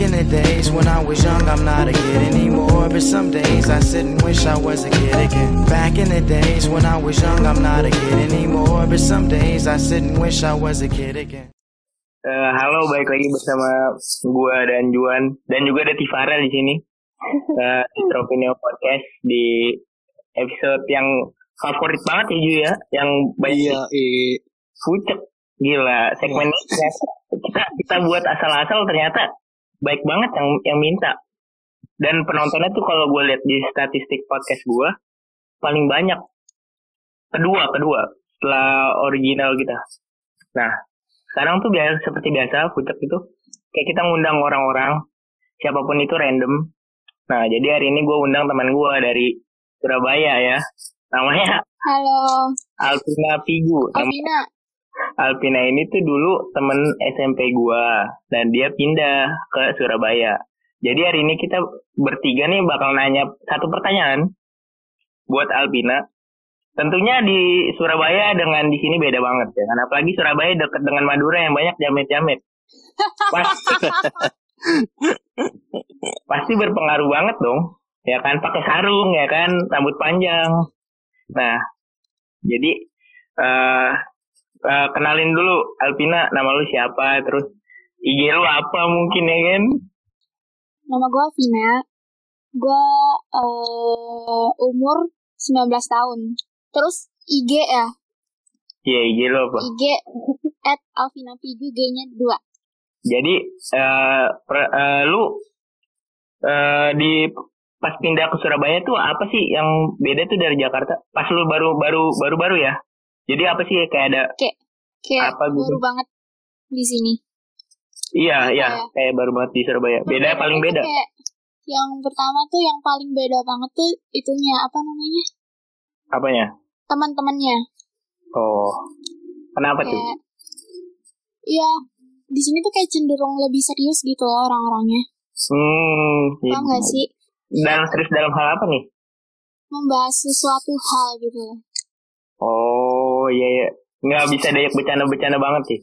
in the days when I was young, I'm not a kid anymore. But some days I sit and wish I was a kid again. Back in the days when I was young, I'm not a kid anymore. But some days I sit and wish I was a kid again. Uh, halo, balik lagi bersama gua dan Juan dan juga ada Tifara di sini. Uh, di Tropineo Podcast di episode yang favorit banget ya Ju ya, yang banyak Iya, eh, fucek gila segmen ini kita kita buat asal-asal ternyata baik banget yang yang minta. Dan penontonnya tuh kalau gue lihat di statistik podcast gue paling banyak kedua kedua setelah original kita nah sekarang tuh biasa seperti biasa fucek itu kayak kita ngundang orang-orang siapa pun itu random. Nah jadi hari ini gue undang teman gue dari Surabaya ya. Namanya Halo, Alvina Pigu Alvina. Alpina ini tuh dulu temen SMP gua dan dia pindah ke Surabaya. Jadi hari ini kita bertiga nih bakal nanya satu pertanyaan buat Alpina. Tentunya di Surabaya dengan di sini beda banget ya. Karena apalagi Surabaya dekat dengan Madura yang banyak jamet-jamet. Pasti, pasti berpengaruh banget dong. Ya kan pakai sarung ya kan, rambut panjang. Nah, jadi eh Eh, kenalin dulu Alpina nama lu siapa terus IG lu apa mungkin ya kan Nama gue Alvina. Gue eh umur 19 tahun. Terus IG ya, iya IG lu apa IG at Alvina Pigu, G-nya 2. jadi per- eh, lu eh di pas pindah ke Surabaya tuh apa sih yang beda tuh dari Jakarta pas lu baru baru baru baru ya jadi apa sih kayak ada Kayak Apa gitu? baru banget di sini. iya iya Kayak- kayak baru banget di Surabaya beda paling tuh beda Kayak yang pertama tuh yang paling beda banget tuh itunya apa namanya? apanya Teman-temannya. oh kenapa tuh Kayak Iya, di sini tuh kayak cenderung lebih serius gitu loh orang-orangnya. hmm iya. Paham gak sih? dan serius dalam hal apa nih Membahas sesuatu hal gitu. Oh iya iya nggak bisa diajak bercanda-bercanda banget sih.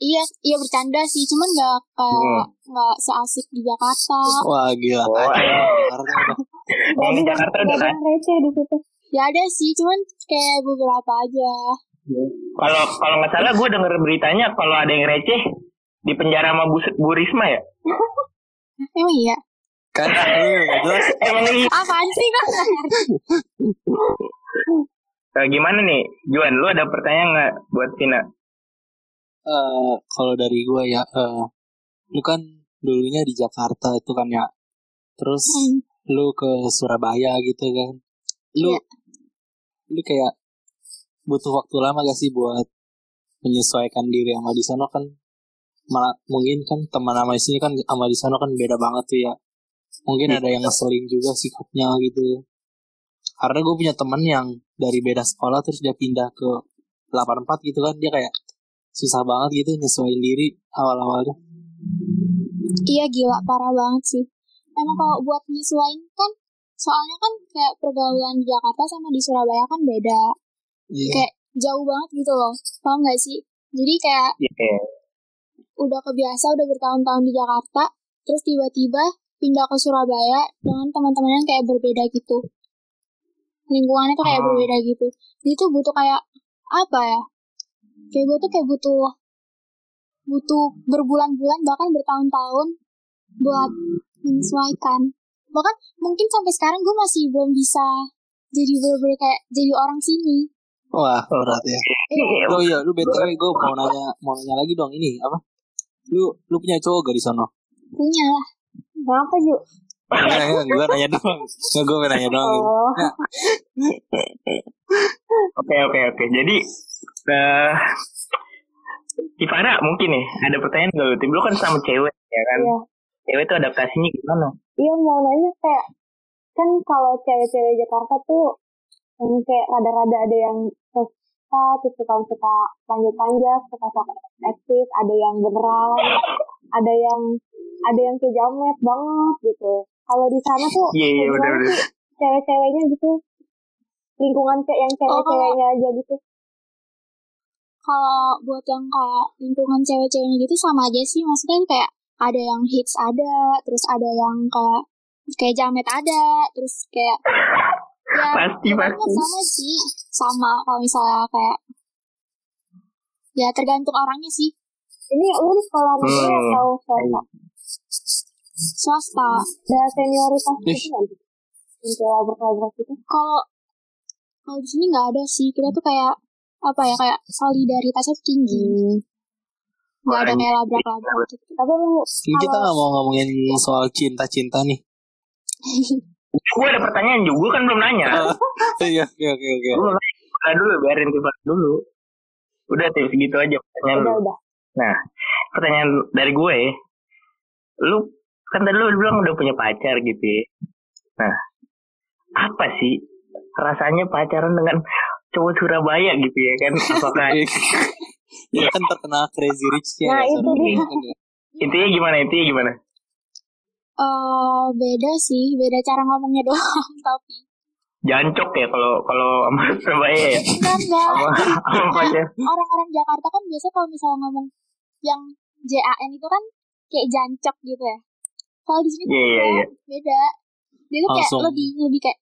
Iya, iya bercanda sih, cuman nggak kayak nggak seasik di Jakarta. wah gila. Oh, iya. Jakarta udah. Yang di Jakarta udah kan. receh di situ. Ya ada sih, cuman kayak beberapa aja. Kalau kalau nggak salah gue denger beritanya kalau ada yang receh di penjara sama Bu, Bu Risma ya. Emang iya? Kan iya, jelas. Emang iya. Apaan sih kan? Eh, gimana nih, Juan? Lu ada pertanyaan nggak buat Tina? Eh, kalau dari gua ya, eh, lu kan dulunya di Jakarta itu kan ya. Terus Hmm, lu ke Surabaya gitu kan. Lu Iya. lu kayak butuh waktu lama gak sih buat menyesuaikan diri sama di sana kan malah mungkin kan teman sama sini kan sama di sana kan beda banget tuh ya mungkin ada yang ngeselin juga sikapnya gitu karena gue punya temen yang dari beda sekolah terus dia pindah ke 84 gitu kan dia kayak susah banget gitu nyesuaiin diri awal-awalnya Iya gila, parah banget sih. Emang kalau buat nyesuaiin kan, soalnya kan kayak pergaulan di Jakarta sama di Surabaya kan beda. iya Kayak jauh banget gitu loh. Paham gak sih? Jadi kayak Iya. udah kebiasa udah bertahun-tahun di Jakarta terus tiba-tiba pindah ke Surabaya dengan teman-teman yang kayak berbeda gitu lingkungannya tuh kayak Ah. berbeda gitu. Jadi tuh butuh kayak apa ya kayak gue tuh kayak butuh butuh berbulan-bulan bahkan bertahun-tahun buat menyesuaikan. Bahkan mungkin sampai sekarang gue masih belum bisa jadi bener-bener kayak jadi orang sini. Wah berat ya. Iya. oh iya lu btw gue mau nanya mau nanya lagi dong ini apa? Lu lu punya cowok gak di sana punya lah. Kenapa Ju? Enggak, gue nanya doang. Enggak, gue nanya doang. Oh. Oke oke oke. Jadi eh Ivana mungkin nih ada pertanyaan nggak lu? Tim lu kan sama cewek ya kan? Iya. Cewek tuh adaptasinya gimana? Iya mau nanya kayak kan kalau cewek-cewek Jakarta tuh yang kayak rada-rada ada yang suka terus suka suka panjat-panjat suka suka eksis ada yang beneran ada yang ada yang kayak jamet banget gitu kalau di sana tuh Iya iya kayak benar gimana benar. sih cewek-ceweknya gitu lingkungan cewek yang cewek-ceweknya aja gitu kalau buat yang kayak lingkungan cewek-ceweknya gitu sama aja sih maksudnya kayak ada yang hits ada terus ada yang kayak kayak jamet ada terus kayak ya Pasti, pasti. sama sih sama kalau misalnya kayak ya tergantung orangnya sih Ini lu di sekolah negeri Hmm. atau swasta? Swasta Ada senioritas Ih. gitu sih? Yang kayak berkolaborasi gitu. kalau kalau di sini nggak ada sih kita tuh kayak apa ya kayak solidaritasnya tinggi nggak ada kayak labrak-labrak gitu Tapi Ini kita nggak mau ngomongin soal cinta-cinta nih. Gue ada pertanyaan juga, kan belum nanya. Iya, oke oke oke. Udah dulu, biarin tiba dulu. Udah tips gitu aja pertanyaan lu. udah udah. Nah, pertanyaan dari gue, lu kan tadi lu bilang udah punya pacar gitu ya. Nah, apa sih rasanya pacaran dengan cowok Surabaya gitu ya kan? Apakah Ya kan terkena crazy rich-nya. Nah, ya, itu sama dia. kan ya. intinya gimana? Intinya gimana? Eh beda sih beda cara ngomongnya doang tapi Jancok ya kalau kalau sama Surabaya ya. enggak enggak Sama orang-orang Jakarta kan biasa kalau misalnya ngomong yang JAN itu kan kayak jancok gitu ya kalau di sini Iya, iya, beda, iya. beda dia tuh kayak Langsung. lebih lebih kayak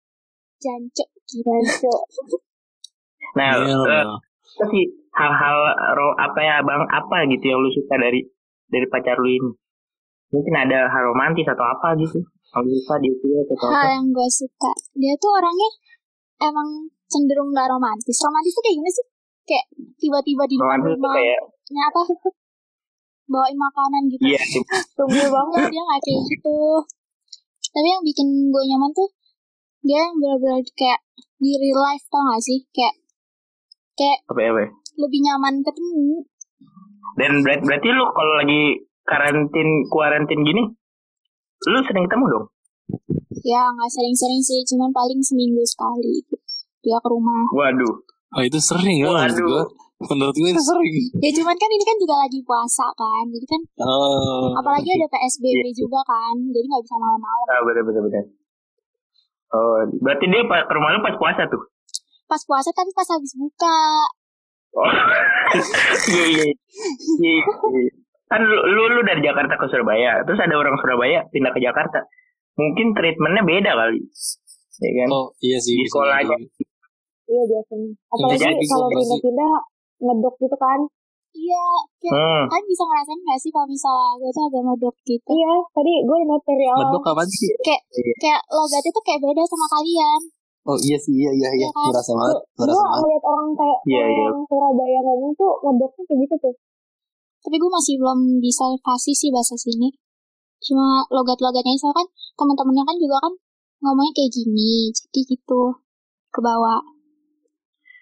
jancok gitu Nah, loh. apa sih hal-hal ro apa ya bang apa gitu yang lu suka dari dari pacar lu ini? Mungkin ada hal romantis atau apa gitu? Kalau suka dia suka atau hal apa? yang gue suka dia tuh orangnya emang cenderung gak romantis romantis tuh kayak gimana sih kayak tiba-tiba di depan Romantis tuh rumah kayak ya apa bawain makanan gitu iya tunggu banget dia nggak kayak gitu tapi yang bikin gue nyaman tuh dia yang benar-benar kayak di real life tau gak sih kayak kayak apa apa lebih nyaman ketemu Dan berarti, berarti lu kalau lagi karantin kuarantin gini, lu sering ketemu dong? ya nggak sering-sering sih cuman paling seminggu sekali gitu. dia ke rumah Waduh. Oh itu sering ya Waduh. Menurut gue itu sering. ya cuman kan ini kan juga lagi puasa kan jadi kan Oh. apalagi ada PSBB juga kan jadi nggak bisa malam-malam Ah, bener bener bener. Oh, berarti dia pas ke rumah lu pas puasa tuh? pas puasa tapi pas habis buka Oh. Iya iya. Iya. iya. Kan lu, lu lu dari Jakarta ke Surabaya, terus ada orang Surabaya pindah ke Jakarta. Mungkin treatmentnya beda kali. Ya kan? Oh iya sih. Di sekolah aja. Iya biasanya. Apalagi kalau pindah-pindah ngedok gitu kan. iya kayak Hmm. kan bisa ngerasain gak sih kalau misalnya gue tuh agak ngedok gitu Iya, tadi gue ingat dari awal. Medok apa sih? kayak kayak logatnya tuh kayak beda sama kalian Oh iya sih iya iya iya. Iya kan? Berasa banget. Gue Berasa ngeliat orang kayak Iya, iya. orang Surabaya ngomong tuh ngedoknya kayak gitu tuh. tapi gue masih belum bisa fasih sih bahasa sini cuma logat-logatnya soalnya kan teman-temannya kan juga kan ngomongnya kayak gini jadi gitu ke bawah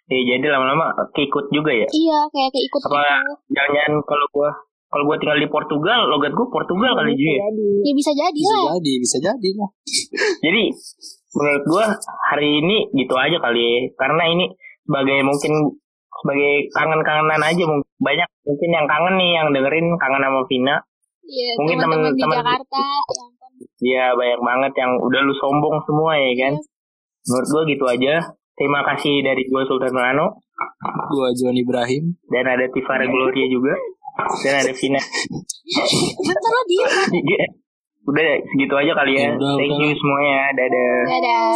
Eh, jadi lama-lama keikut juga ya. iya kayak kayak ikut Apa gitu jangan-jangan kalau gua kalau gua tinggal di Portugal, logat gua Portugal kali Bisa juga. ya. jadi. ya bisa jadi Bisa lah jadi, bisa jadi lah. Jadi menurut gua hari ini gitu aja kali ya. Karena ini sebagai mungkin sebagai kangen-kangenan aja mungkin banyak mungkin yang kangen nih yang dengerin kangen sama Vina. Iya, Mungkin teman-teman di Jakarta ya ampun. Ya banyak banget yang udah lu sombong semua ya kan. Menurut gua gitu aja. Terima kasih dari gua Sultan Melano Gua John Ibrahim. dan ada Tifara Gloria juga dan ada Vina. bentar lo diem Udah segitu aja kali ya. Ya udah, Thank you semuanya. Dadah. dadah